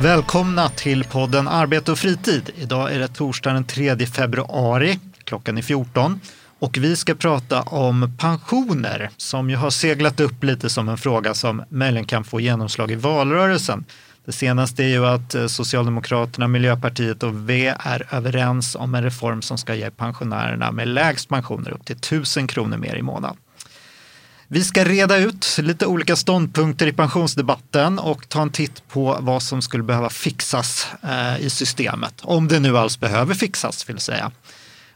Välkomna till podden Arbete och fritid. Idag är det torsdag den 3 februari. Klockan är 14 och vi ska prata om pensioner som ju har seglat upp lite som en fråga som möjligen kan få genomslag i valrörelsen. Det senaste är ju att eh, Socialdemokraterna, Miljöpartiet och V är överens om en reform som ska ge pensionärerna med lägst pensioner upp till 1000 kronor mer i månaden. Vi ska reda ut lite olika ståndpunkter i pensionsdebatten och ta en titt på vad som skulle behöva fixas eh, i systemet. Om det nu alls behöver fixas, vill säga.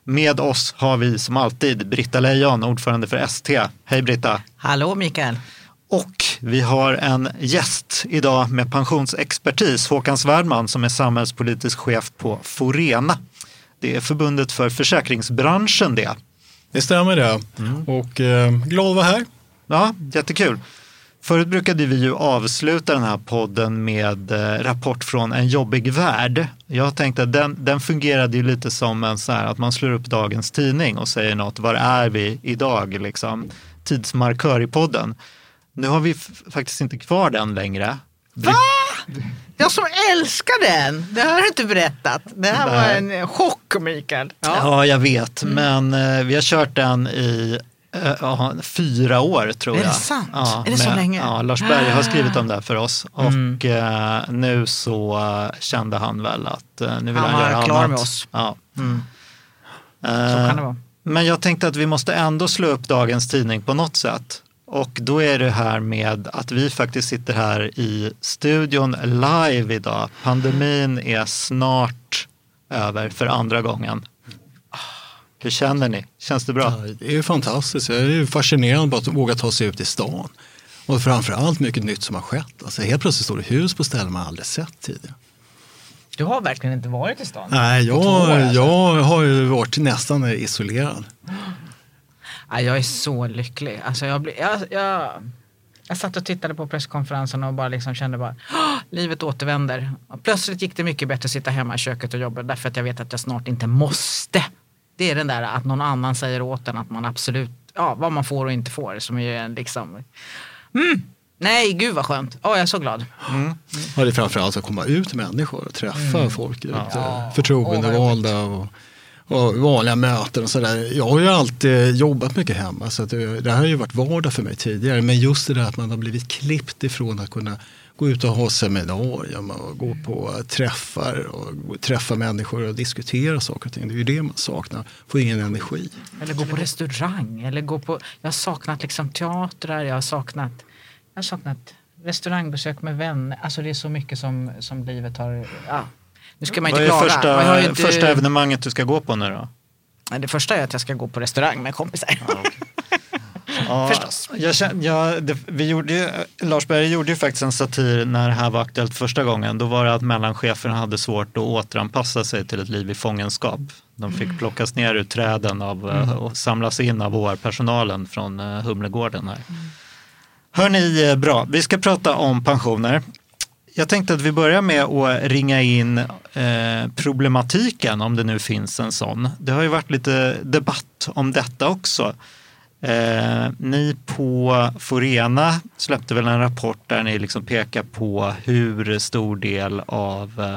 Med oss har vi som alltid Britta Lejon, ordförande för ST. Hej Britta! Hallå Mikael! Och vi har en gäst idag med pensionsexpertis, Håkan Svärdman som är samhällspolitisk chef på Forena. Det är förbundet för försäkringsbranschen det. Det stämmer det. Mm. Och eh, glad att vara här. Ja, jättekul. Förut brukade vi ju avsluta den här podden med eh, rapport från en jobbig värld. Jag tänkte att den, den fungerade ju lite som en så här, att man slår upp dagens tidning och säger något, var är vi idag, liksom, tidsmarkör i podden. Nu har vi faktiskt inte kvar den längre. Va? Jag som älskar den! Det har du inte berättat. Det här var en chock Mikael. Ja, ja jag vet, mm. men eh, vi har kört den i uh, fyra år tror jag. Är det sant? Ja, är det så med, länge? Ja, Lars Berg har skrivit om det för oss mm. och uh, nu så uh, kände han väl att nu vill han, han göra annat. Han var klar med oss. Ja. Mm. så kan det vara. Men jag tänkte att vi måste ändå slå upp dagens tidning på något sätt. Och då är det här med att vi faktiskt sitter här i studion live idag. Pandemin är snart över för andra gången. Hur känner ni? Känns det bra? Ja, det är fantastiskt. Jag är fascinerad att våga ta sig ut i stan. Och framför allt mycket nytt som har skett. Alltså helt plötsligt står det hus på ställen man aldrig sett tidigare. Du har verkligen inte varit i stan? Nej, jag, år, alltså. jag har ju varit nästan isolerad. jag är så lycklig. Alltså jag, blir, jag, jag, jag satt och tittade på presskonferensen och bara liksom kände bara livet återvänder. Och plötsligt gick det mycket bättre att sitta hemma i köket och jobba därför att jag vet att jag snart inte måste det är den där att någon annan säger åt en att man absolut, ja vad man får och inte får som är liksom, mm, nej gud vad skönt, oh, jag är så glad. Mm. Ja, det är framförallt att komma ut till människor och träffa mm. folk ja. förtroendevalda och, och vanliga möten och sådär. Jag har ju alltid jobbat mycket hemma så det, det här har ju varit vardag för mig tidigare. Men just det där att man har blivit klippt ifrån att kunna gå ut och ha seminarium och gå på träffar och träffa människor och diskutera saker och ting. Det är ju det man saknar, få ingen energi. Eller gå på restaurang, eller gå på, jag har saknat liksom teatrar, jag har saknat, jag har saknat restaurangbesök med vänner. Alltså det är så mycket som, som livet har, ja. Nu ska man inte. Vad är första, inte... första evenemanget du ska gå på nu då? Det första är att jag ska gå på restaurang med kompisar. Ja, okay. Ja, Förstås. Jag känner, ja, det, vi gjorde, Lars Berg gjorde ju faktiskt en satir när det här var aktuellt första gången. Då var det att mellancheferna hade svårt att återanpassa sig till ett liv i fångenskap. De fick mm. plockas ner ur träden av, mm. och samlas in av HR-personalen från eh, Humlegården. Här. Mm. Hörni, eh, bra. Vi ska prata om pensioner. Jag tänkte att vi börjar med att ringa in eh, problematiken, om det nu finns en sån. Det har ju varit lite debatt om detta också. Eh, ni på Forena släppte väl en rapport där ni liksom pekar på hur stor del av eh,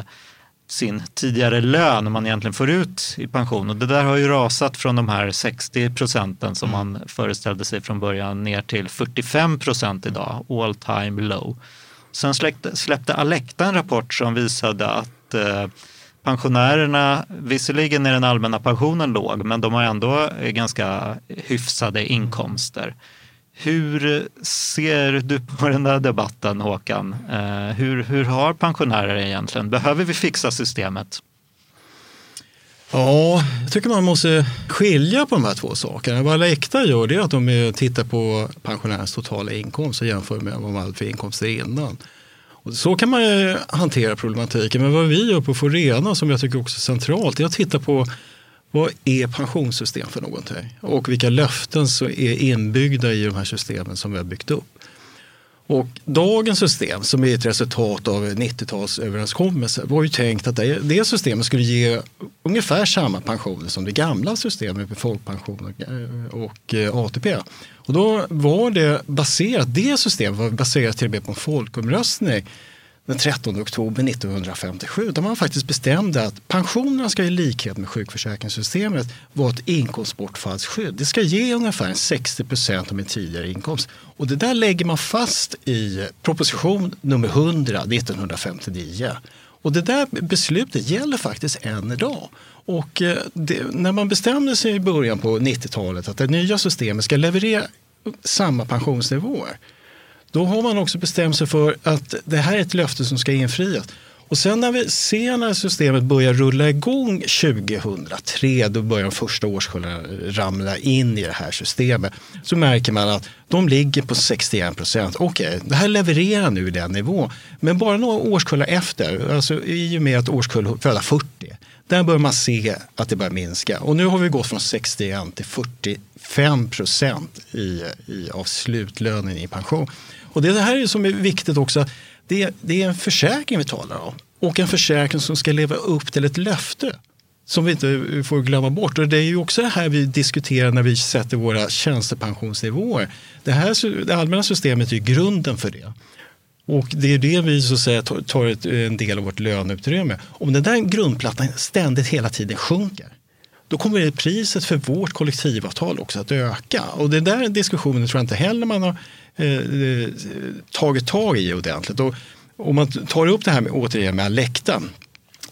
sin tidigare lön man egentligen får ut i pension. Och det där har ju rasat från de här 60 procenten som mm. man föreställde sig från början ner till 45 procent idag, all time low. Sen släppte, släppte Alecta en rapport som visade att eh, pensionärerna, visserligen är den allmänna pensionen låg, men de har ändå eh, ganska hyfsade inkomster. Hur ser du på den där debatten Håkan? Eh, hur, hur har pensionärer egentligen? Behöver vi fixa systemet? Ja, jag tycker man måste skilja på de här två sakerna. Vad Alecta gör det är att de tittar på pensionärens totala inkomst och jämför med vad man hade för inkomster innan. Och så kan man hantera problematiken. Men vad vi gör på Forena som jag tycker också är centralt är att titta på vad är pensionssystem för någonting? Och vilka löften som är inbyggda i de här systemen som vi har byggt upp. Och dagens system som är ett resultat av 90-talsöverenskommelser var ju tänkt att det, det systemet skulle ge ungefär samma pensioner som det gamla systemet med folkpension och, eh, och eh, ATP. Och då var det baserat, det systemet var baserat till och med på en folkomröstning den 13 oktober 1957 där man faktiskt bestämde att pensionerna ska i likhet med sjukförsäkringssystemet vara ett inkomstbortfallsskydd. Det ska ge ungefär 60 procent av min tidigare inkomst. Och det där lägger man fast i proposition nummer 100 1959. Och det där beslutet gäller faktiskt än idag. Och eh, det, när man bestämde sig i början på 90-talet att det nya systemet ska leverera samma pensionsnivåer då har man också bestämt sig för att det här är ett löfte som ska infrias. Och sen när vi ser när systemet börjar rulla igång 2003, då börjar de första årskullarna ramla in i det här systemet, så märker man att de ligger på 61 procent. Okej, okay, det här levererar nu i den nivån. Men bara några årskullar efter, alltså i och med att årskull födda 40, där börjar man se att det börjar minska. Och nu har vi gått från 61 till 45 procent i, i, av slutlönen i pension. Och det här som är viktigt också. Det, det är en försäkring vi talar om och en försäkring som ska leva upp till ett löfte som vi inte får glömma bort. Och det är ju också det här vi diskuterar när vi sätter våra tjänstepensionsnivåer. Det, här, det allmänna systemet är grunden för det. Och det är det vi så att säga tar ett, en del av vårt löneutrymme. Om den där grundplattan ständigt hela tiden sjunker då kommer priset för vårt kollektivavtal också att öka. Och den där diskussionen tror jag inte heller man har eh, eh tagit tag i ordentligt. Och om man tar upp det här med, återigen med Alecta,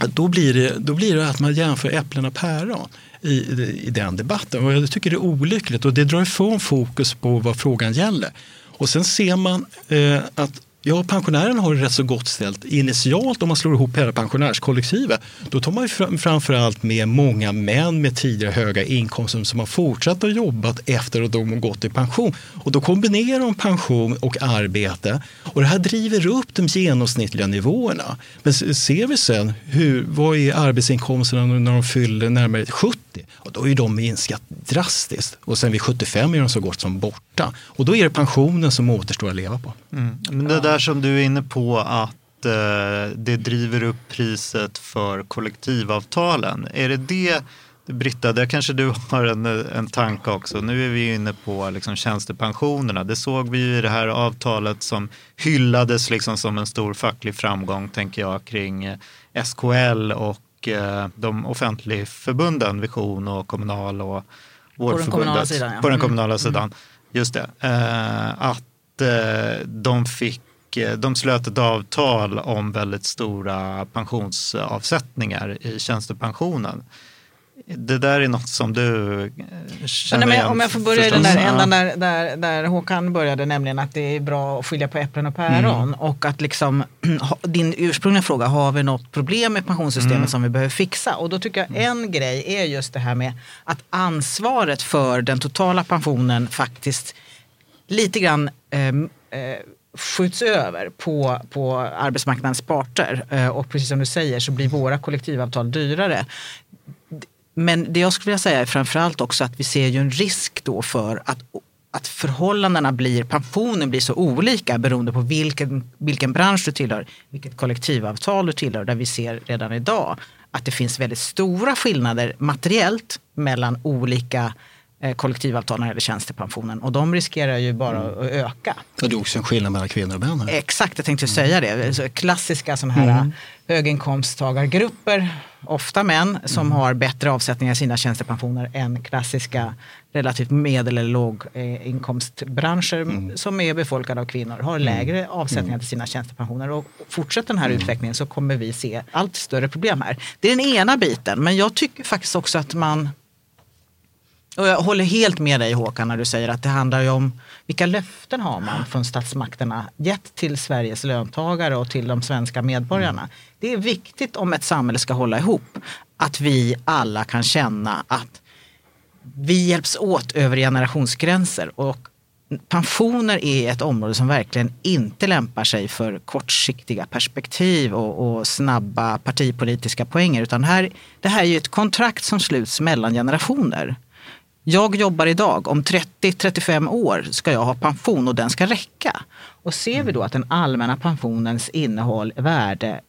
då blir, det, då blir det att man jämför äpplen och päron i, i den debatten. Och jag tycker det är olyckligt och det drar ifrån fokus på vad frågan gäller. Och sen ser man eh, att Ja, pensionärerna har det rätt så gott ställt initialt om man slår ihop hela pensionärskollektivet. Då tar man ju framförallt med många män med tidigare höga inkomster som har fortsatt att jobba efter att de har gått i pension. Och då kombinerar de pension och arbete och det här driver upp de genomsnittliga nivåerna. Men ser vi sen hur, vad är arbetsinkomsterna när de fyller närmare 70? Och då är de minskat drastiskt och sen vid 75 är de så gott som borta. Och då är det pensionen som återstår att leva på. Mm. Men det där som du är inne på att eh, det driver upp priset för kollektivavtalen. Är det det Britta, där kanske du har en, en tanke också. Nu är vi inne på liksom tjänstepensionerna. Det såg vi i det här avtalet som hyllades liksom som en stor facklig framgång, tänker jag, kring eh, SKL och eh, de offentliga förbunden, Vision och Kommunal och Vårdförbundet. På den kommunala sidan. Ja. På den kommunala mm. sidan. Just det. att de fick de slöt ett avtal om väldigt stora pensionsavsättningar i tjänstepensionen. Det där är något som du eh, känner igen? Om jag får börja i den där ändan där, där, där Håkan började, nämligen att det är bra att skilja på äpplen och päron. Mm. Och att liksom, din ursprungliga fråga, har vi något problem med pensionssystemet mm. som vi behöver fixa? Och då tycker jag en grej är just det här med att ansvaret för den totala pensionen faktiskt lite grann eh, eh, skjuts över på, på arbetsmarknadens parter. Eh, och precis som du säger så blir våra kollektivavtal dyrare. Men det jag skulle vilja säga är framförallt också att vi ser ju en risk då för att att förhållandena blir, pensionen blir så olika beroende på vilken, vilken bransch du tillhör, vilket kollektivavtal du tillhör, där vi ser redan idag att det finns väldigt stora skillnader materiellt mellan olika Eh, kollektivavtal när det gäller tjänstepensionen och de riskerar ju bara mm. att öka. Och det är också en skillnad mellan kvinnor och män. Här. Exakt, jag tänkte säga det. Så klassiska sådana här mm. höginkomsttagargrupper, ofta män, som mm. har bättre avsättningar i sina tjänstepensioner än klassiska relativt medel eller låginkomstbranscher mm. som är befolkade av kvinnor har mm. lägre avsättningar mm. till sina tjänstepensioner. Och fortsätter den här utvecklingen så kommer vi se allt större problem här. Det är den ena biten, men jag tycker faktiskt också att man och jag håller helt med dig Håkan när du säger att det handlar ju om vilka löften har man från statsmakterna gett till Sveriges löntagare och till de svenska medborgarna. Mm. Det är viktigt om ett samhälle ska hålla ihop att vi alla kan känna att vi hjälps åt över generationsgränser och pensioner är ett område som verkligen inte lämpar sig för kortsiktiga perspektiv och, och snabba partipolitiska poänger. Utan här, det här är ju ett kontrakt som sluts mellan generationer. Jag jobbar idag, om 30-35 år ska jag ha pension och den ska räcka. Och ser vi då att den allmänna pensionens innehåll, värde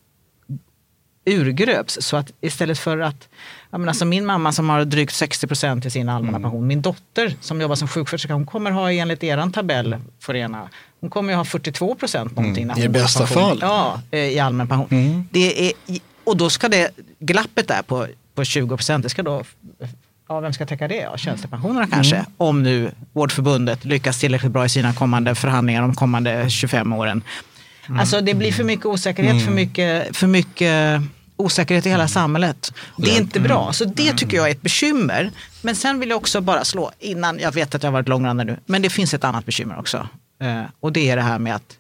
urgröps så att istället för att jag menar, alltså min mamma som har drygt 60 procent i sin allmänna mm. pension. Min dotter som jobbar som sjuksköterska, hon kommer ha enligt er tabell Forena, hon kommer ju ha 42 procent någonting. Mm. I bästa fall. Ja, eh, i allmän pension. Mm. Det är, och då ska det, glappet där på, på 20 procent, det ska då Ja, vem ska täcka det? Ja, tjänstepensionerna kanske. Mm. Om nu Vårdförbundet lyckas tillräckligt bra i sina kommande förhandlingar de kommande 25 åren. Mm. Alltså det blir för mycket osäkerhet, mm. för, mycket, för mycket osäkerhet i hela samhället. Det är inte bra, så det tycker jag är ett bekymmer. Men sen vill jag också bara slå, innan, jag vet att jag har varit långrandig nu, men det finns ett annat bekymmer också. Eh, och det är det här med att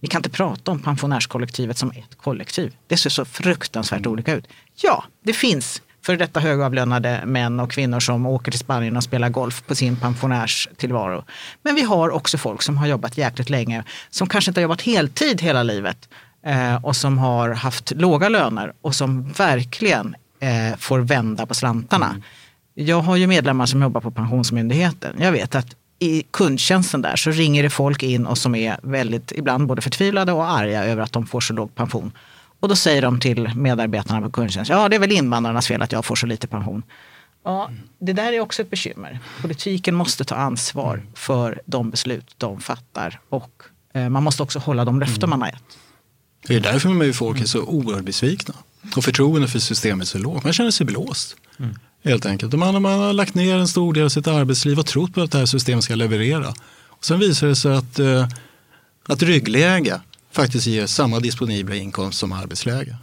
vi kan inte prata om pensionärskollektivet som ett kollektiv. Det ser så fruktansvärt olika ut. Ja, det finns för detta högavlönade män och kvinnor som åker till Spanien och spelar golf på sin pensionärstillvaro. Men vi har också folk som har jobbat jäkligt länge, som kanske inte har jobbat heltid hela livet eh, och som har haft låga löner och som verkligen eh, får vända på slantarna. Mm. Jag har ju medlemmar som jobbar på Pensionsmyndigheten. Jag vet att i kundtjänsten där så ringer det folk in och som är väldigt, ibland både förtvivlade och arga över att de får så låg pension. Och då säger de till medarbetarna på kundtjänst, ja det är väl invandrarnas fel att jag får så lite pension. Ja, det där är också ett bekymmer. Politiken måste ta ansvar för de beslut de fattar och eh, man måste också hålla de löften man har gett. Det är därför folk är så oerhört besvikna. Och förtroendet för systemet är så lågt. Man känner sig blåst. Mm. Helt enkelt. Man, man har lagt ner en stor del av sitt arbetsliv och trott på att det här systemet ska leverera. Och sen visar det sig att, eh, att ryggläge faktiskt ger samma disponibla inkomst som arbetsläge.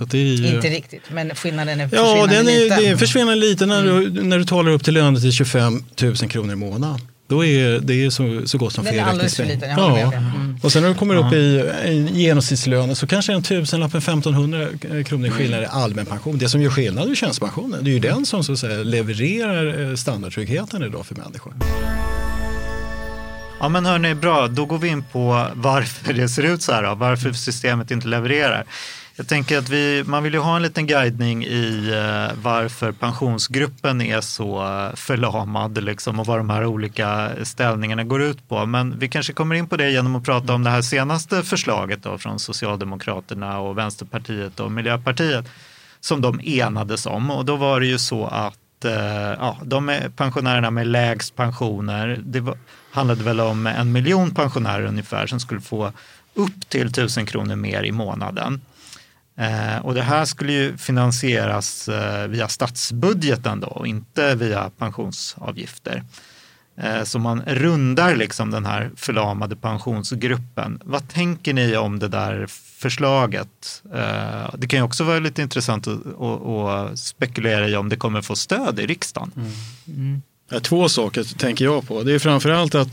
Är, Inte riktigt, men skillnaden är ja, den är, liten. Är försvinnande lite när, mm. du, när du talar upp till löner till 25 000 kronor i månaden. Då är det är så, så gott som felräkningspengar. Ja. Mm. Och sen när du kommer upp i, i genomsnittslönen så kanske en tusenlapp, en 1500 kronor i skillnad i allmän pension. Det som gör skillnad är tjänstepensionen. Det är ju den som så att säga, levererar eh, standardtryggheten idag för människor. Ja men hörni, bra. Då går vi in på varför det ser ut så här. Då. Varför systemet inte levererar. Jag tänker att vi, man vill ju ha en liten guidning i eh, varför pensionsgruppen är så eh, förlamad liksom, och vad de här olika ställningarna går ut på. Men vi kanske kommer in på det genom att prata om det här senaste förslaget då, från Socialdemokraterna och Vänsterpartiet och Miljöpartiet som de enades om. Och då var det ju så att Eh, ja, de är pensionärerna med lägst pensioner, det var, handlade väl om en miljon pensionärer ungefär som skulle få upp till 1000 kronor mer i månaden. Eh, och det här skulle ju finansieras eh, via statsbudgeten då och inte via pensionsavgifter. Eh, så man rundar liksom den här förlamade pensionsgruppen. Vad tänker ni om det där förslaget? Eh, det kan ju också vara lite intressant att, att, att spekulera i om det kommer få stöd i riksdagen. Mm. Mm. Ja, två saker tänker jag på. Det är framförallt att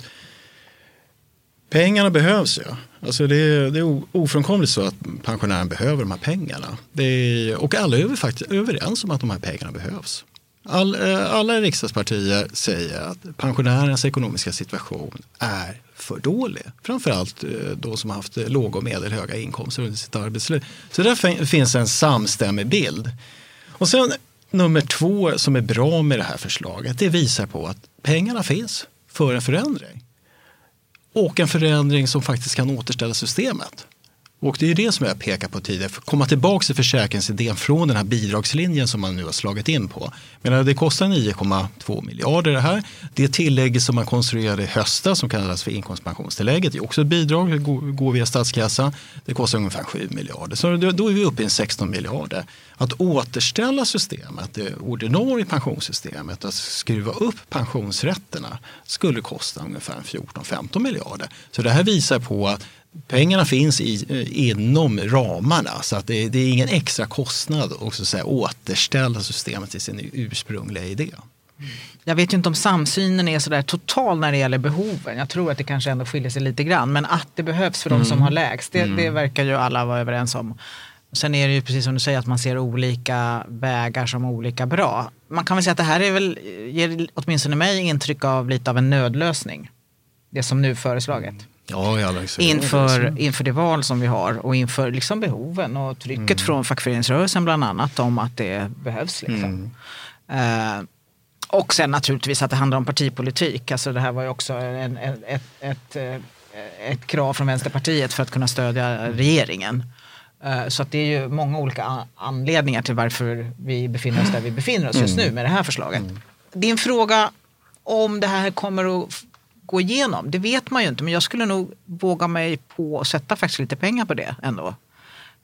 pengarna behövs ju. Ja. Alltså det, är, det är ofrånkomligt så att pensionären behöver de här pengarna. Är, och alla är faktiskt överens om att de här pengarna behövs. All, eh, alla riksdagspartier säger att pensionärernas ekonomiska situation är för dålig. Framförallt eh, de som har haft låga och medelhöga inkomster under sitt arbetsliv. Så där finns en samstämmig bild. Och sen nummer två som är bra med det här förslaget, det visar på att pengarna finns för en förändring. Och en förändring som faktiskt kan återställa systemet. Och det är det som jag pekar på tidigare, för att komma tillbaka till försäkringsidén från den här bidragslinjen som man nu har slagit in på. Men det kostar 9,2 miljarder det här. Det tillägget som man konstruerade i höstas som kallas för inkomstpensionstillägget är också ett bidrag, det går via statskassan. Det kostar ungefär 7 miljarder, så då är vi uppe i 16 miljarder. Att återställa systemet, det ordinarie pensionssystemet, att skruva upp pensionsrätterna skulle kosta ungefär 14-15 miljarder. Så det här visar på att pengarna finns i, eh, inom ramarna så att det, det är ingen extra kostnad att så säga, återställa systemet till sin ursprungliga idé. Jag vet ju inte om samsynen är sådär total när det gäller behoven. Jag tror att det kanske ändå skiljer sig lite grann. Men att det behövs för mm. de som har lägst, det, mm. det, verkar ju alla vara överens om. Sen är det ju precis som du säger att man ser olika vägar som olika bra. Man kan väl säga att det här är väl, ger åtminstone mig intryck av lite av en nödlösning. det som nu föreslaget. Ja, grad. Inför, inför det val som vi har och inför liksom behoven och trycket från fackföreningsrörelsen bland annat om att det behövs. Liksom. Eh, och sen naturligtvis att det handlar om partipolitik. Alltså det här var ju också en, en, ett, ett, eh, ett krav från Vänsterpartiet för att kunna stödja regeringen. Eh, Så att det är ju många olika anledningar till varför vi befinner oss där vi befinner oss just nu med det här förslaget. Din fråga om det här kommer att gå igenom, det vet man ju inte. Men jag skulle nog våga mig på att sätta faktiskt lite pengar på det ändå.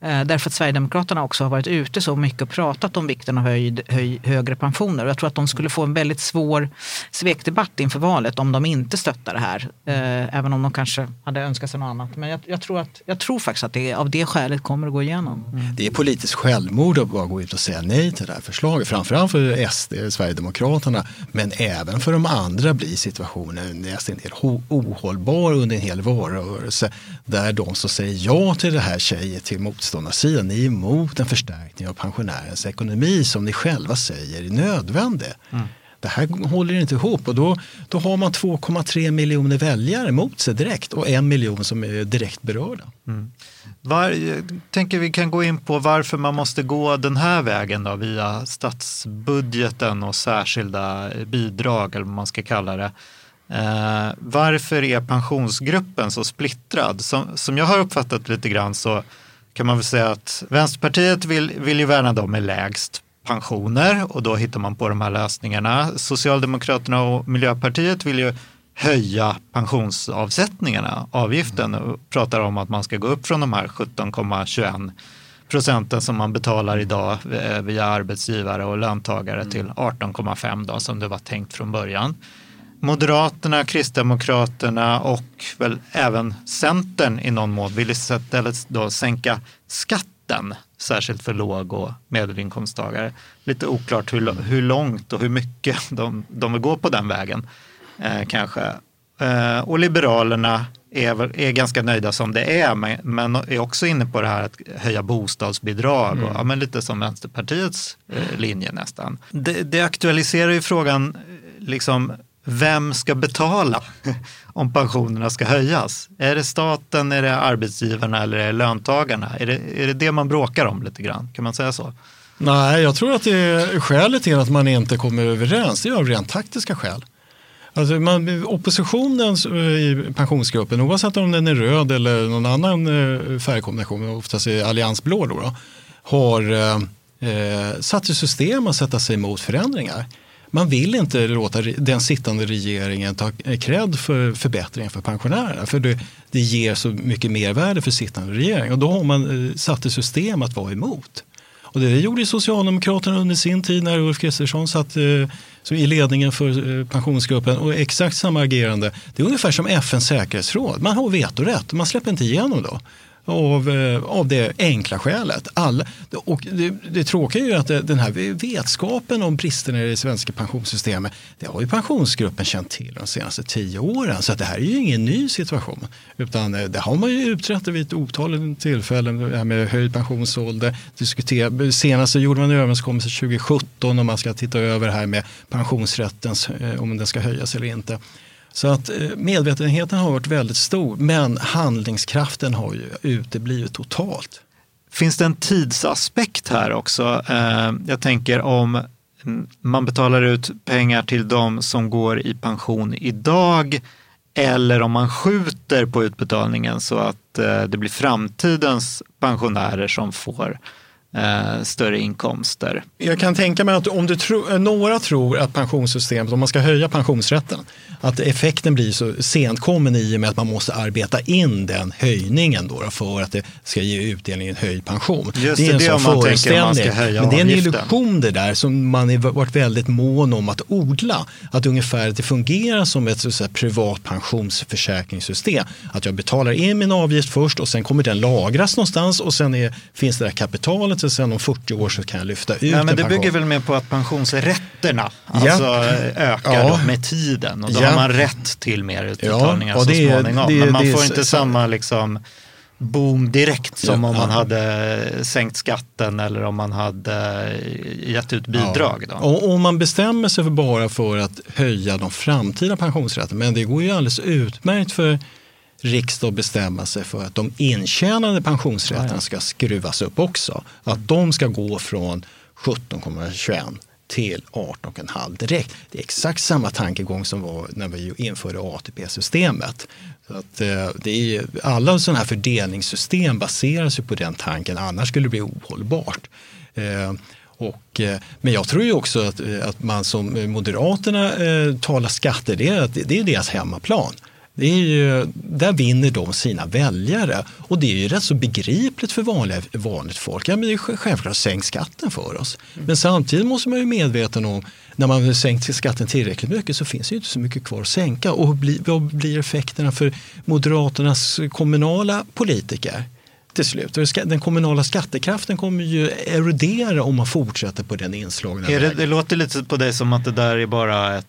Eh, därför att Sverigedemokraterna också har varit ute så mycket och pratat om vikten av höjd, höj, högre pensioner. Jag tror att de skulle få en väldigt svår svekdebatt inför valet om de inte stöttar det här. Eh, även om de kanske hade önskat sig något annat. Men jag, jag, tror, att, jag tror faktiskt att det av det skälet kommer att gå igenom. Mm. Det är politiskt självmord att bara gå ut och säga nej till det här förslaget. Framförallt för SD, Sverigedemokraterna, men även för de andra blir situationen nästan helt ohållbar under en hel valrörelse. Där de som säger ja till det här säger till motståndarsidan, ni är emot en förstärkning av pensionärens ekonomi som ni själva säger är nödvändig. Det här håller inte ihop och då, då har man 2,3 miljoner väljare mot sig direkt och en miljon som är direkt berörda. Var, jag tänker vi kan gå in på varför man måste gå den här vägen då, via statsbudgeten och särskilda bidrag eller vad man ska kalla det. Eh, varför är pensionsgruppen så splittrad? Som, som jag har uppfattat lite grann så kan man väl säga att Vänsterpartiet vill, vill ju värna dem med lägst pensioner och då hittar man på de här lösningarna. Socialdemokraterna och Miljöpartiet vill ju höja pensionsavsättningarna, avgiften och pratar om att man ska gå upp från de här 17,21 procenten som man betalar idag eh, via arbetsgivare och löntagare till 18,5 då som det var tänkt från början. Moderaterna, Kristdemokraterna och väl även Centern i någon mån vill istället då sänka skatten, särskilt för låg och medelinkomsttagare. Lite oklart hur, hur långt och hur mycket de, de vill gå på den vägen eh, kanske. Eh, och Liberalerna är, är ganska nöjda som det är, men, men är också inne på det här att höja bostadsbidrag, och, ja, men lite som Vänsterpartiets eh, linje nästan. Det, det aktualiserar ju frågan, eh, liksom, vem ska betala om pensionerna ska höjas? Är det staten, är det arbetsgivarna eller är det löntagarna? Är det, är det det man bråkar om lite grann? Kan man säga så? Nej, jag tror att det är skälet till att man inte kommer överens. Det är av rent taktiska skäl. Alltså man, oppositionen eh, i pensionsgruppen, oavsett om den är röd eller någon annan eh, färgkombination, oftast är alliansblå, då, då, har eh, eh, satt i system att sätta sig emot förändringar. Man vill inte låta den sittande regeringen ta cred för förbättringar för pensionärerna. För det, det ger så mycket mervärde för sittande regering. Och då har man eh, satt i system att vara emot. Och det gjorde Socialdemokraterna under sin tid när Ulf Kristersson satt eh, i ledningen för eh, pensionsgruppen. Och exakt samma agerande. Det är ungefär som FNs säkerhetsråd. Man har vetorätt. Man släpper inte igenom då. Av, eh, av det enkla skälet. All, och det, det tråkiga är ju att det, den här vetskapen om bristerna i det svenska pensionssystemet det har ju pensionsgruppen känt till de senaste tio åren. Så att det här är ju ingen ny situation. Utan eh, det har man ju utrett vid ett otal tillfällen. Det här med höjd pensionsålder. Diskutera, senast så gjorde man en överenskommelse 2017 om man ska titta över det här med pensionsrätten eh, om den ska höjas eller inte. Så att eh, medvetenheten har varit väldigt stor men handlingskraften har ju uteblivit totalt. Finns det en tidsaspekt här också? Eh, jag tänker om man betalar ut pengar till de som går i pension idag eller om man skjuter på utbetalningen så att eh, det blir framtidens pensionärer som får eh, större inkomster. Jag kan tänka mig att om du tro, några tror att pensionssystemet, om man ska höja pensionsrätten, att effekten blir så sentkommen i och med att man måste arbeta in den höjningen då för att det ska ge utdelning i en höjd pension. Just är det, en det sån föreställning. Men det är en avgiften. illusion det där som man har varit väldigt mån om att odla. Att ungefär att det fungerar som ett så privat pensionsförsäkringssystem. Att jag betalar in min avgift först och sen kommer den lagras någonstans och sen är, finns det där kapitalet och sen om 40 år så kan jag lyfta ut Nej, men en det bygger väl mer på att pensionsrätterna alltså, ökar Ja. med tiden och då Ja. har man rätt till mer utbetalningar Ja, så är- småningom. det men man får inte så- samma liksom, boom direkt som Ja, om man ja. hade sänkt skatten eller om man hade gett ut bidrag. Då. Och om man bestämmer sig för bara för att höja de framtida pensionsrätterna, men det går ju alldeles utmärkt för riksdag bestämma sig för att de intjänade pensionsrätterna ska skruvas upp också. Att de ska gå från 17,21 till 18,5 direkt. Det är exakt samma tankegång som var när vi införde ATP-systemet. Så att, eh, det är, alla sådana här fördelningssystem baseras ju på den tanken, annars skulle det bli ohållbart. Eh, och, eh, men jag tror ju också att, att man som Moderaterna talar skatter, det är, det är deras hemmaplan. Det är ju, där vinner de sina väljare och det är ju rätt så begripligt för vanliga, vanligt folk. Ja, men det är sj- självklart sänkt skatten för oss. Men samtidigt måste man ju medveten om när man har sänkt skatten tillräckligt mycket så finns det ju inte så mycket kvar att sänka. Och vad blir effekterna för Moderaternas kommunala politiker? till slut. Den kommunala skattekraften kommer ju erodera om man fortsätter på den inslagna det, vägen. det låter lite på dig som att det där är bara ett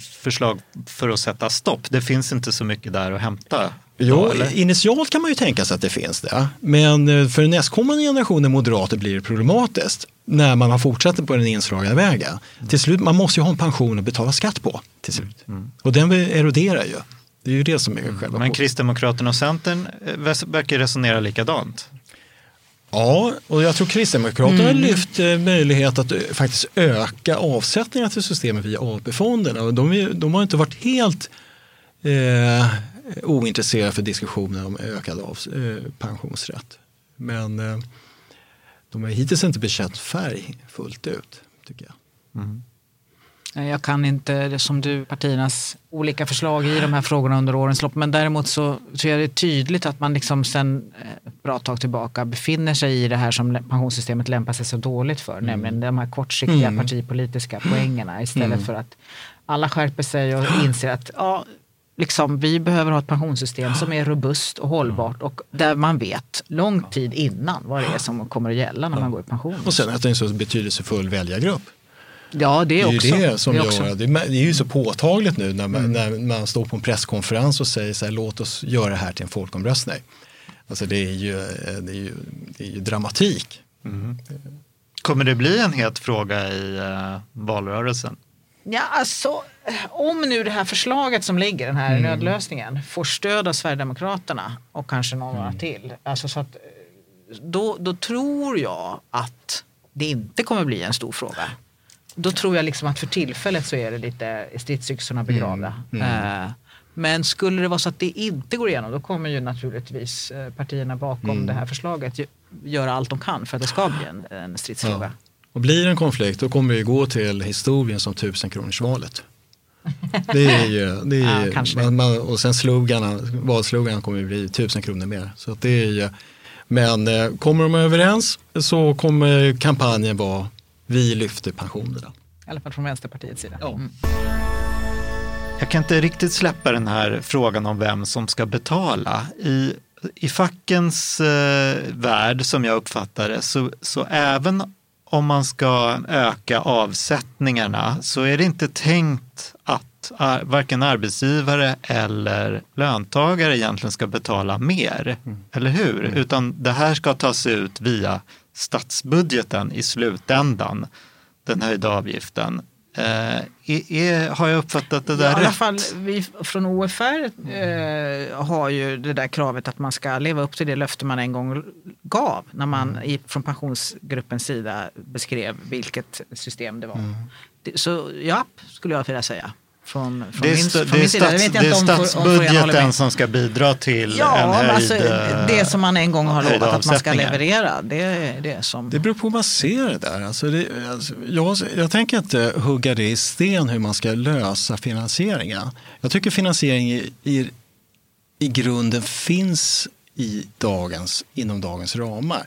förslag för att sätta stopp. Det finns inte så mycket där att hämta. Jo, initialt kan man ju tänka sig att det finns det. Men eh, för nästkommande generationer moderater blir det problematiskt när man har fortsatt på den inslagna vägen. Till slut, man måste ju ha en pension att betala skatt på till slut. Och den eroderar ju. Det är ju det som är själva Men Kristdemokraterna och Centern eh, verkar resonera likadant. Ja, och jag tror Kristdemokraterna har lyft eh, möjlighet att eh, faktiskt öka avsättningar till systemet via AP-fonderna. De, de har inte varit helt eh, ointresserade för diskussioner om ökad av, eh, pensionsrätt. Men eh, de har hittills inte bekänt färg fullt ut, tycker jag. Nej, Jag kan inte, som du, partiernas olika förslag i de här frågorna under årens lopp. Men däremot så, så är det tydligt att man liksom sen eh, ett bra tag tillbaka befinner sig i det här som pensionssystemet lämpar sig så dåligt för. Nämligen de här kortsiktiga partipolitiska poängerna istället för att alla skärper sig och inser att ja, liksom, vi behöver ha ett pensionssystem som är robust och hållbart och där man vet lång tid innan vad det är som kommer att gälla när man går i pension. Och sen att det är en så betydelsefull väljargrupp. Ja, det Det är är ju också. det som är gör också. det. Det är ju så påtagligt nu när man, när man står på en presskonferens och säger så här, låt oss göra det här till en folkomröstning. Alltså det är ju, det är ju, det är ju dramatik. Kommer det bli en het fråga i eh, valrörelsen? Ja, alltså, om nu det här förslaget som ligger, den här nödlösningen, får stöd av Sverigedemokraterna och kanske några till. Alltså så att, då, då tror jag att det inte kommer bli en stor fråga. Då tror jag liksom att för tillfället så är det lite stridsyxorna begravda. Eh, Men skulle det vara så att det inte går igenom då kommer ju naturligtvis eh, partierna bakom det här förslaget göra allt de kan för att det ska bli en, en stridsfråga. Ja. Och blir det en konflikt då kommer vi gå till historien som tusenkronorsvalet. Det är ju, det är, Ja, man, man, och sen slogarna, valslogan kommer ju bli tusen kronor mer. Så det är ju, men eh, kommer de överens så kommer kampanjen vara vi lyfter pensionerna. I alla fall från Vänsterpartiets sida. Mm. Jag kan inte riktigt släppa den här frågan om vem som ska betala. I, i fackens eh, värld, som jag uppfattar det, så, så även om man ska öka avsättningarna så är det inte tänkt att ar, varken arbetsgivare eller löntagare egentligen ska betala mer. Eller hur? Utan det här ska tas ut via statsbudgeten i slutändan, den höjda avgiften. Eh, är, är, har jag uppfattat det Ja, där I alla rätt? fall vi från OFR eh, har ju det där kravet att man ska leva upp till det löfte man en gång gav när man Mm. i, från pensionsgruppens sida beskrev vilket system det var. Mm. Så ja, skulle jag vilja säga. Från, från Det är, min, från min sida. Det stats, jag det är om, statsbudgeten som ska bidra till en Ja, men höjd... alltså, eh, det som man en gång har lovat att man ska leverera. Det är det som... Det beror på hur man ser det där. Alltså det, alltså, jag, jag tänker inte hugga det i sten hur man ska lösa finansieringen. Jag tycker finansiering i, i, i grunden finns i dagens, inom dagens ramar.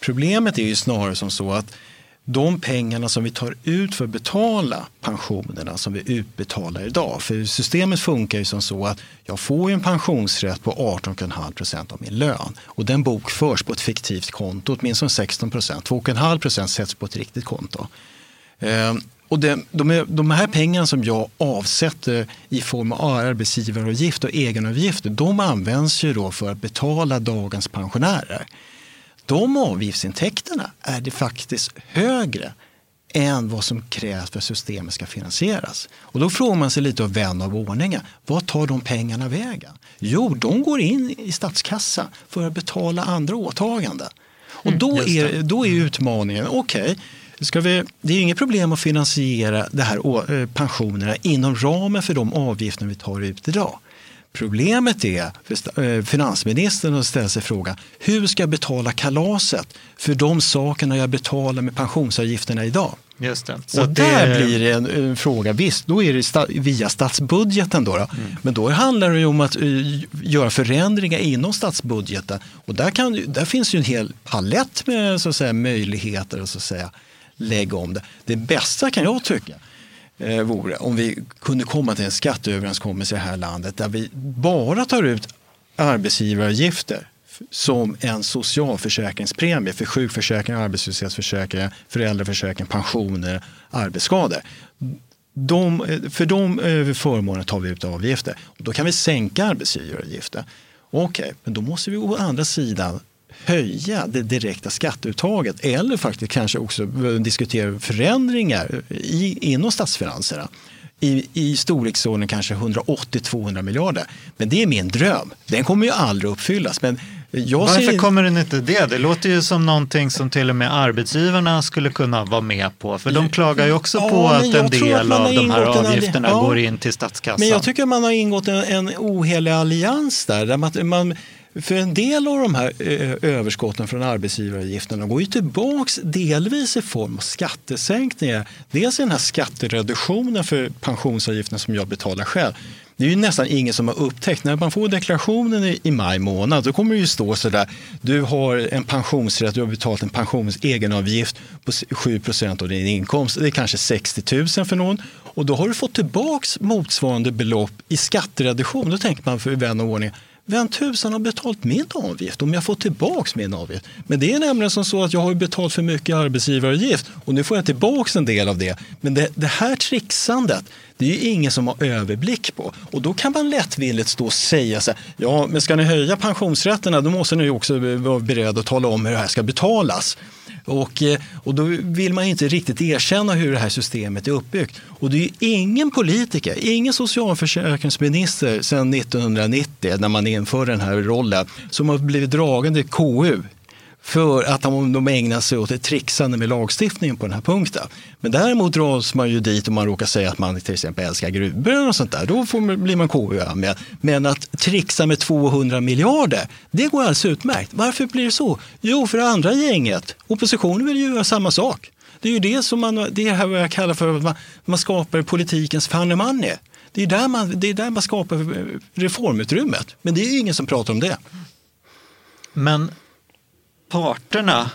Problemet är ju snarare som så att de pengarna som vi tar ut för att betala pensionerna som vi utbetalar idag. För systemet funkar ju som så att jag får en pensionsrätt på 18,5 procent av min lön och den bokförs på ett fiktivt konto, åtminstone 16 procent. 2,5 procent sätts på ett riktigt konto. Ehm, och det, de, de här pengarna som jag avsätter i form av arbetsgivaravgift och egenavgifter, de används ju då för att betala dagens pensionärer. De avgiftsintäkterna är det faktiskt högre än vad som krävs för att systemet ska finansieras. Och då frågar man sig lite av vän av ordningen, vad tar de pengarna vägen? Jo, de går in i statskassan för att betala andra åtaganden. Och då, är, då är utmaningen, okej, okay, det är inget problem att finansiera det här eh, pensionerna inom ramen för de avgifter vi tar ut idag. Problemet är eh, finansministern att ställa sig frågan hur ska jag betala kalaset för de sakerna jag betalar med pensionsavgifterna idag? Just det. Så och där det... blir det en, en, fråga, visst då är det sta, via statsbudgeten då, då. Mm. men då handlar det om att uh, göra förändringar inom statsbudgeten och där, kan, där finns ju en hel palett med så att säga, möjligheter att så att säga, lägga om det. Det bästa kan jag tycka eh, vore om vi kunde komma till en skatteöverenskommelse i det här landet där vi bara tar ut arbetsgivaravgifter som en socialförsäkringspremie för sjukförsäkring, arbetslöshetsförsäkring, föräldraförsäkring, pensioner, arbetsskador. De, för de eh, förmånerna tar vi ut avgifter. Då kan vi sänka arbetsgivaravgiften. Okej, okay, men då måste vi å andra sidan höja det direkta skatteuttaget eller faktiskt kanske också diskutera förändringar i, inom statsfinanserna i, i storleksordning kanske 180-200 miljarder. Men det är min dröm. Den kommer ju aldrig uppfyllas. Men Varför ser... kommer den inte det? Det låter ju som någonting som till och med arbetsgivarna skulle kunna vara med på. För de klagar ju också ja, på att en del att av de här avgifterna ja, går in till statskassan. Men jag tycker man har ingått en, en ohelig allians där. där man, man för en del av de här eh, överskotten från arbetsgivaravgifterna går ju tillbaks delvis i form av skattesänkningar. Dels den här skattereduktionen för pensionsavgiften som jag betalar själv. Det är ju nästan ingen som har upptäckt. När man får deklarationen i, maj månad då kommer det ju stå så där. Du har en pensionsrätt, du har betalat en pensionsegenavgift på 7% av din inkomst. Det är kanske 60 000 för någon. Och då har du fått tillbaks motsvarande belopp i skattereduktion. Då tänker man för vän och ordning vem tusan har betalt min avgift om jag får tillbaka min avgift? Men det är nämligen som så att jag har betalt för mycket arbetsgivaravgift och nu får jag tillbaka en del av det. Men det, det här trixandet, det är ju ingen som har överblick på. Och då kan man lättvilligt stå och säga så här, ja men ska ni höja pensionsrätterna då måste ni också vara beredda att tala om hur det här ska betalas. Och, eh, och då vill man inte riktigt erkänna hur det här systemet är uppbyggt. Och det är ingen politiker, ingen socialförsäkringsminister sedan 1990 när man inför den här rollen som har blivit dragen till KU för att de ägnar sig åt ett trixande med lagstiftningen på den här punkten. Men däremot dras man ju dit om man råkar säga att man till exempel älskar gruvor och sånt där. Då får, blir man KU med. Men att trixa med 200 miljarder, det går alldeles utmärkt. Varför blir det så? Jo, för det andra gänget, oppositionen vill ju göra samma sak. Det är ju det som man, det är vad jag kallar för att man, man skapar politikens funny money. Det är, där man, det är där man skapar reformutrymmet. Men det är ingen som pratar om det. Men parterna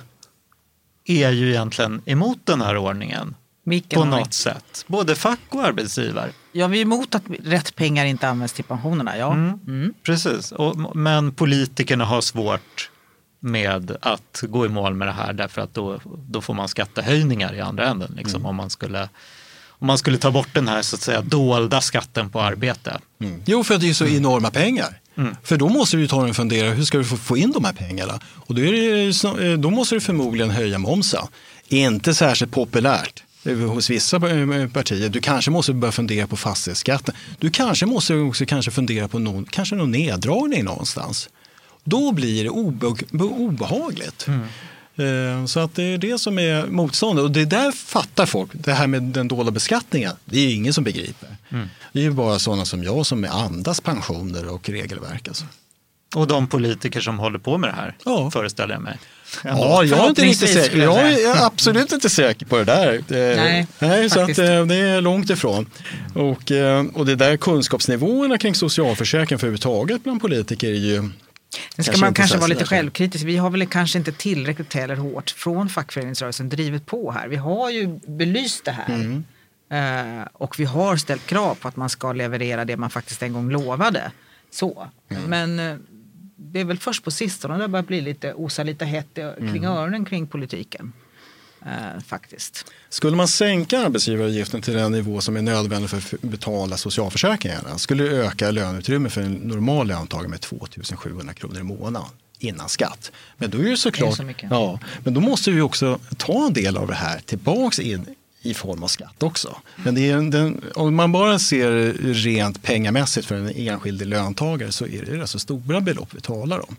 är ju egentligen emot den här ordningen. Vilken på något sätt. Både fack och arbetsgivare. Ja, vi är emot att rätt pengar inte används till pensionerna. Ja. Mm. Mm. Precis, och, men politikerna har svårt med att gå i mål med det här därför att då, då får man skattehöjningar i andra änden. Liksom, mm. om, man skulle, om man skulle ta bort den här så att säga dolda skatten på arbete. Mm. Jo, för det är så enorma pengar. Mm. För då måste du ta en fundera, hur ska du få in de här pengarna? Och då, det, då måste du förmodligen höja momsen. Inte särskilt populärt hos vissa partier. Du kanske måste börja fundera på fastighetsskatten. Du kanske måste också kanske fundera på någon, kanske någon neddragning någonstans. Då blir det obe, obehagligt. Mm. Eh, så att det är det som är motståndet och det där fattar folk. Det här med den dolda beskattningen, det är ingen som begriper. Mm. Det är ju bara sådana som jag som andas pensioner och regelverk. Alltså. Och de politiker som håller på med det här, ja. föreställer jag mig. Ändå. Ja, jag är inte riktigt säker. Jag är absolut inte säker på det där. Nej, Nej så att, eh, det är långt ifrån. Och, eh, och det där kunskapsnivåerna kring socialförsäkring för överhuvudtaget bland politiker är ju Sen ska man kanske vara lite självkritisk. Vi har väl kanske inte tillräckligt heller hårt från fackföreningsrörelsen drivit på här. Vi har ju belyst det här. Mm. Uh, och vi har ställt krav på att man ska leverera det man faktiskt en gång lovade. Så. Mm. Men uh, det är väl först på sistone det börjar bli lite, osa lite hett kring mm. öronen kring politiken. Eh, faktiskt. Skulle man sänka arbetsgivaravgiften till den nivå som är nödvändig för att betala socialförsäkringarna skulle det öka löneutrymmet för en normal löntagare med 2700 kronor i månaden innan skatt. Men då är det såklart, så mycket. ja, men då måste vi också ta en del av det här tillbaks in i form av skatt också. Men det är en, den, om man bara ser rent pengamässigt för en enskild löntagare så är det alltså stora belopp vi talar om.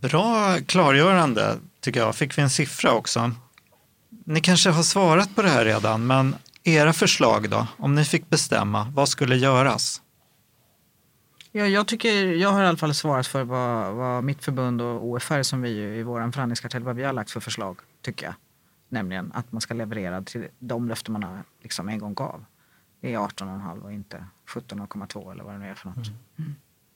Bra klargörande tycker jag. Fick vi en siffra också? Ni kanske har svarat på det här redan, men era förslag då? Om ni fick bestämma, vad skulle göras? Ja, jag, tycker, jag har i alla fall svarat för vad, vad mitt förbund och OFR som vi ju i vår förhandlingskartell, vad vi har lagt för förslag, tycker jag. Nämligen att man ska leverera till de löften man har, liksom en gång gav. Det är 18,5 och inte 17,2 eller vad det nu är för något. Mm.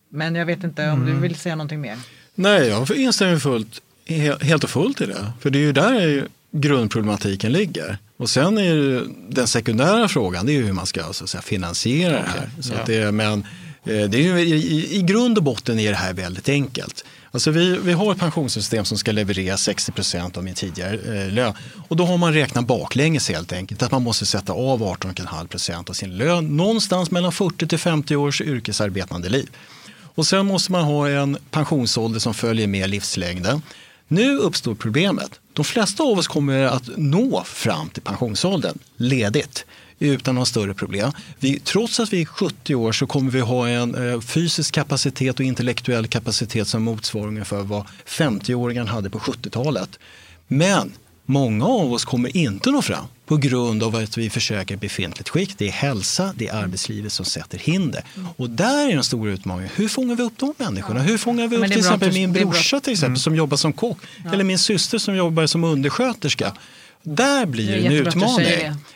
Men jag vet inte om du vill säga någonting mer? Nej, jag instämmer fullt, he- helt och fullt i det. För det är ju där grundproblematiken ligger. Och sen är det, den sekundära frågan det är hur man ska så säga, finansiera det här. Så ja. det, men eh, det är i, I grund och botten är det här väldigt enkelt. Alltså vi, vi har ett pensionssystem som ska leverera 60 procent av min tidigare eh, lön. Och då har man räknat baklänges helt enkelt. Att man måste sätta av 18,5 procent av sin lön någonstans mellan 40 till 50 års yrkesarbetande liv. Och sen måste man ha en pensionsålder som följer med livslängden. Nu uppstår problemet. De flesta av oss kommer att nå fram till pensionsåldern ledigt utan några större problem. Vi, trots att vi är 70 år så kommer vi ha en eh, fysisk kapacitet och intellektuell kapacitet som motsvarar ungefär vad 50-åringen hade på 70-talet. Men många av oss kommer inte nå fram på grund av att vi försöker befintligt skick. Det är hälsa, det är arbetslivet som sätter hinder. Och där är den stora utmaningen. Hur fångar vi upp de människorna? Hur fångar vi upp till exempel min brorsa till exempel som jobbar som kock eller min syster som jobbar som undersköterska. Där blir Det en utmaning.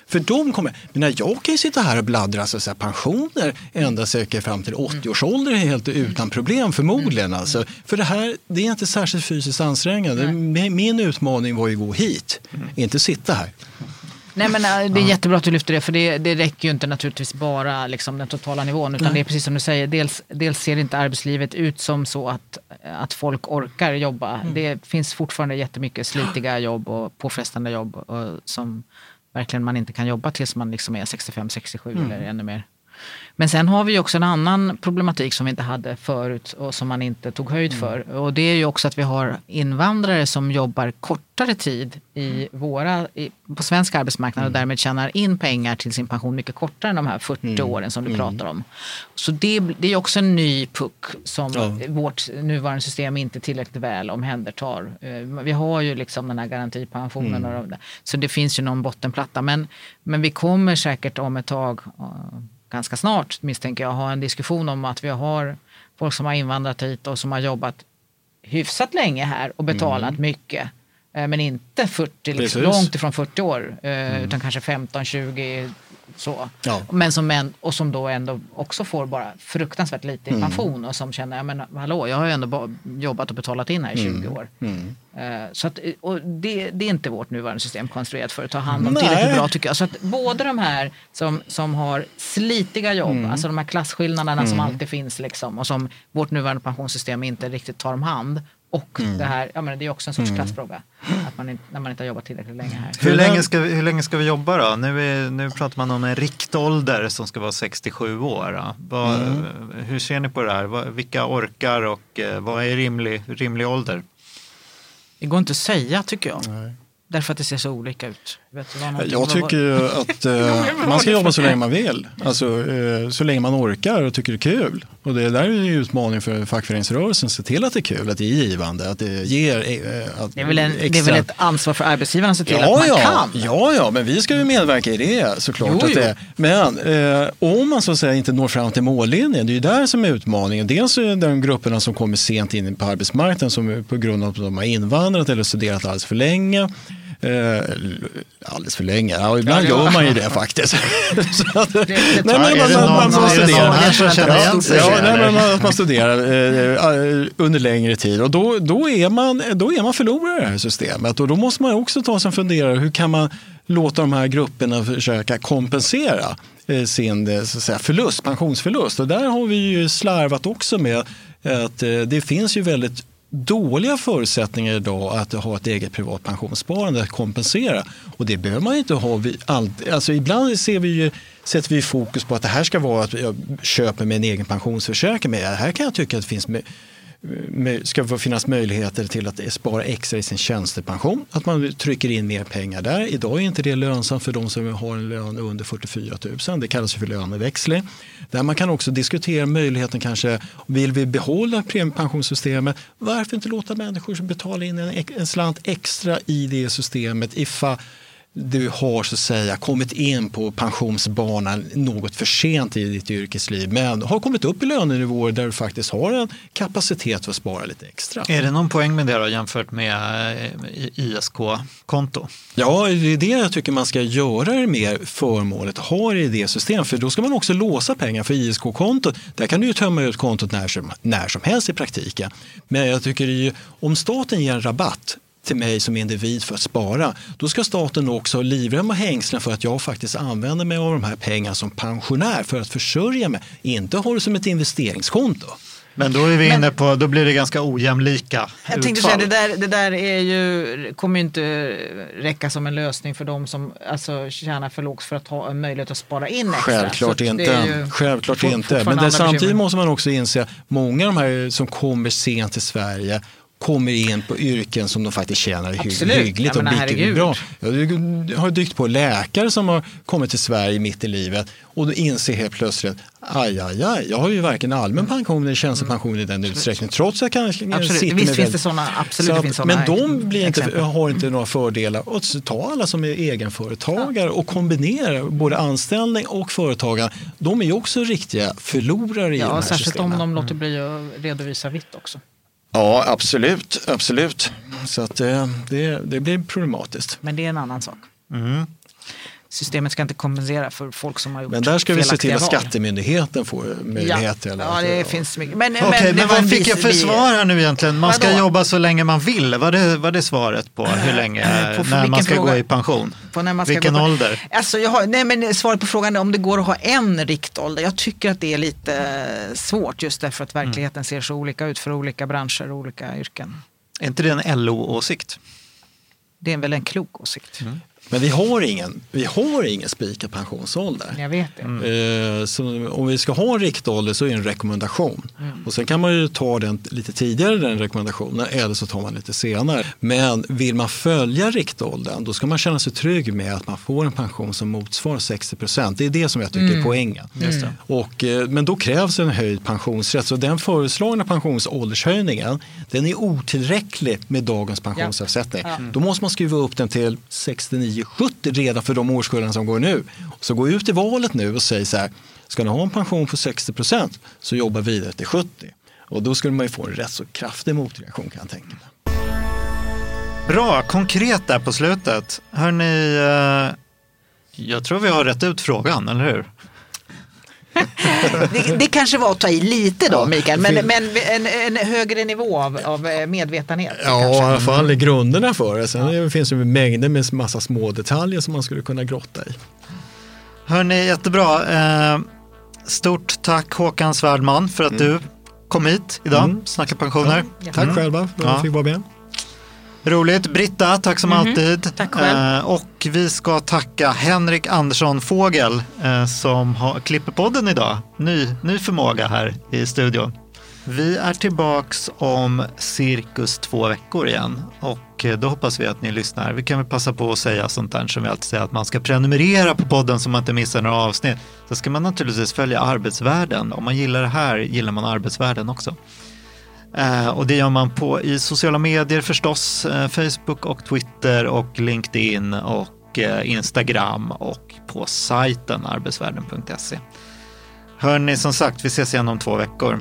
För de kommer, men när jag kan ju sitta här och bladdra så säga, pensioner ända säkert fram till 80-årsåldern helt utan problem förmodligen. Alltså. För det här det är inte särskilt fysiskt ansträngande. Min- Min utmaning var ju att gå hit, inte sitta här. Nej men äh, det är jättebra att du lyfter det för det, det räcker ju inte naturligtvis bara liksom, den totala nivån utan det är precis som du säger, dels, dels ser inte arbetslivet ut som så att, att folk orkar jobba. Det finns fortfarande jättemycket slitiga jobb och påfrestande jobb och, som verkligen man inte kan jobba tills man liksom är 65-67 eller ännu mer. Men sen har vi också en annan problematik som vi inte hade förut och som man inte tog höjd för. Och det är ju också att vi har invandrare som jobbar kortare tid i våra, i, på svensk arbetsmarknad och därmed tjänar in pengar till sin pension mycket kortare än de här 40 åren som du pratar om. Så det, det är också en ny puck som Ja. vårt nuvarande system inte tillräckligt väl omhändertar. Eh, Vi har ju liksom den här garantipensionen och de där. så det finns ju någon bottenplatta. Men, men vi kommer säkert om ett tag, ganska snart misstänker jag, ha en diskussion om att vi har folk som har invandrat hit och som har jobbat hyfsat länge här och betalat mycket. Eh, Men inte 40, liksom, långt ifrån 40 år, eh, utan kanske 15, 20 så. Ja. Men som en, och som då ändå också får bara fruktansvärt lite i Mm. pension och som känner, ja men hallå, jag har ju ändå ba- jobbat och betalat in här i 20 Mm. år. Eh, Så att, och det, det är inte vårt nuvarande system konstruerat för att ta hand om Nej. tillräckligt bra tycker jag. Så att både de här som, som har slitiga jobb, Mm. alltså de här klasskillnaderna som alltid finns liksom, och som vårt nuvarande pensionssystem inte riktigt tar om hand. Och Mm. det här, ja men det är också en sorts klassfråga. Att man inte, när man inte har jobbat tillräckligt länge här. Hur länge, ska vi, hur länge ska vi jobba då? Nu, är, nu pratar man om en riktålder som ska vara 67 år. Vad, Mm. Hur ser ni på det här? Vilka orkar och eh, vad är rimlig, rimlig ålder? Det går inte att säga tycker jag. Därför att det ser så olika ut. Jag tycker ju att eh, man ska jobba så länge man vill. Alltså, eh, så länge man orkar och tycker det är kul. Och det där är en utmaning för fackföreningsrörelsen. Se till att det är kul, att det är givande, att det ger eh, att Det är, väl en, det är extra- väl ett ansvar för arbetsgivaren att se till Ja, att man ja, kan. ja, ja, men vi ska ju medverka i det såklart. Jo, det. Men eh, om man så att säga inte når fram till mållinjen, det är ju där som är utmaningen. Dels är de grupperna som kommer sent in på arbetsmarknaden som på grund av att de har invandrat eller studerat alldeles för länge. Eh, alldeles för länge, ja, ibland Ja, gör man ju det faktiskt. att, det men man, det man, någon- man, man det studerar. någon här som känner igen sig? Ja, nej, men man, att man studerar eh, eh, under längre tid och då, då, är man, då är man förlorare i det här systemet och då måste man också ta sig en funderare hur kan man låta de här grupperna försöka kompensera eh, sin eh, så att säga, förlust, pensionsförlust och där har vi ju slarvat också med att eh, det finns ju väldigt dåliga förutsättningar idag att ha ett eget privat pensionssparande att kompensera. Och det behöver man inte ha. Vid. Alltså ibland ser vi ju, sätter vi fokus på att det här ska vara att jag köper med en egen pensionsförsäkring. Men här kan jag tycka att det finns ska det finnas möjligheter till att spara extra i sin tjänstepension. Att man trycker in mer pengar där. Idag är inte det lönsamt för de som har en lön under 44 000. Det kallas för löneväxling. Där man kan också diskutera möjligheten kanske, vill vi behålla premiepensionssystemet? Varför inte låta människor som betalar in en, en slant extra i det systemet ifall du har så att säga kommit in på pensionsbanan något för sent i ditt yrkesliv men har kommit upp i lönenivåer där du faktiskt har en kapacitet för att spara lite extra. Är det någon poäng med det då jämfört med eh, ISK-konto? Ja, det är det jag tycker man ska göra det mer förmånligt, ha det i det systemet för då ska man också låsa pengar för ISK-kontot. Där kan du ju tömma ut kontot när som, när som helst i praktiken. Men jag tycker ju, om staten ger en rabatt till mig som individ för att spara, då ska staten också ha livrem och hängslen för att jag faktiskt använder mig av de här pengarna som pensionär för att försörja mig, inte ha det som ett investeringskonto. Men då är vi inne på, då blir det ganska ojämlika Jag utfall. tänkte säga, det där, det där är ju, kommer ju inte räcka som en lösning för de som alltså, tjänar för lågt för att ha en möjlighet att spara in extra. Självklart inte. ju Självklart inte. Men det, samtidigt bekymmer. måste man också inse att många av de här som kommer sent till Sverige kommer in på yrken som de faktiskt tjänar Absolut. hyggligt Ja, och herregud. bra. Jag har dykt på läkare som har kommit till Sverige mitt i livet och då inser helt plötsligt aj, aj, aj, jag har ju varken allmän pension eller tjänstepension i den utsträckningen trots att jag kanske Absolut. sitter Visst med finns det sådana, absolut det att- finns såna men de blir inte, exempel. har inte några fördelar. Och så ta alla som är egenföretagare och kombinera både anställning och företagare. De är ju också riktiga förlorare i de Ja, här särskilt systemen. om de låter bli att redovisa vitt också. Ja, absolut. absolut. Så att det, det, det blir problematiskt. Men det är en annan sak. Mm. Systemet ska inte kompensera för folk som har gjort Men där ska vi se till felaktiga att. Skattemyndigheten får möjlighet Ja, ja, det finns mycket. Men, Okej, men, det var en vad fick jag för svar här nu egentligen? Man ska Vadå? jobba så länge man vill. Var det, var det svaret på hur länge, Eh, på- när man ska fråga? gå i pension? På när man ska Vilken gå på- ålder? Alltså jag har, nej men svaret på frågan är om det går att ha en riktålder. Jag tycker att det är lite eh, svårt just därför att verkligheten ser så olika ut för olika branscher och olika yrken. Är inte det en LO-åsikt? Det är väl en klok åsikt. Men vi har ingen, vi har ingen spikad pensionsålder. Jag vet det. Eh, Så om vi ska ha en riktålder så är det en rekommendation. Och sen kan man ju ta den lite tidigare den rekommendationen eller så tar man lite senare. Men vill man följa riktåldern då ska man känna sig trygg med att man får en pension som motsvarar 60 procent. Det är det som jag tycker är poängen. Och, eh, men då krävs en höjd pensionsrätt. Så den föreslagna pensionsåldershöjningen den är otillräcklig med dagens pensionsavsättning. Då måste man skruva upp den till 10-70 redan för de årskullarna som går nu. Så gå ut i valet nu och säg så här, ska ni ha en pension på 60 procent så jobba vidare till 70. Och då skulle man ju få en rätt så kraftig motreaktion kan jag tänka mig. Bra, konkret där på slutet. Hörni, eh, jag tror vi har rätt ut frågan, eller hur? Det, det kanske var att ta i lite då Ja, Mikael, men, men en, en högre nivå av, av eh, medvetenhet. Ja, kanske. i alla fall i grunderna för det. Sen det finns det mängder med massa små detaljer som man skulle kunna grotta i. Hörni, jättebra. Eh, Stort tack Håkan Svärdman för att du kom hit idag, Mm. snacka pensioner. Tack själva för att Ja. jag fick vara med. Roligt. Britta, tack som alltid. Tack själv. Eh, och vi ska tacka Henrik Andersson Fågel eh, som har, klipper podden idag. Ny, ny förmåga här i studion. Vi är tillbaks om cirkus två veckor igen och eh, då hoppas vi att ni lyssnar. Vi kan väl passa på att säga sånt där som vi alltid säger att man ska prenumerera på podden så man inte missar några avsnitt. Så ska man naturligtvis följa arbetsvärlden. Om man gillar det här gillar man arbetsvärlden också. Eh, och det gör man på i sociala medier förstås, eh, Facebook och Twitter och LinkedIn och eh, Instagram och på sajten arbetsvärlden.se. Hörni, som sagt, vi ses igen om två veckor.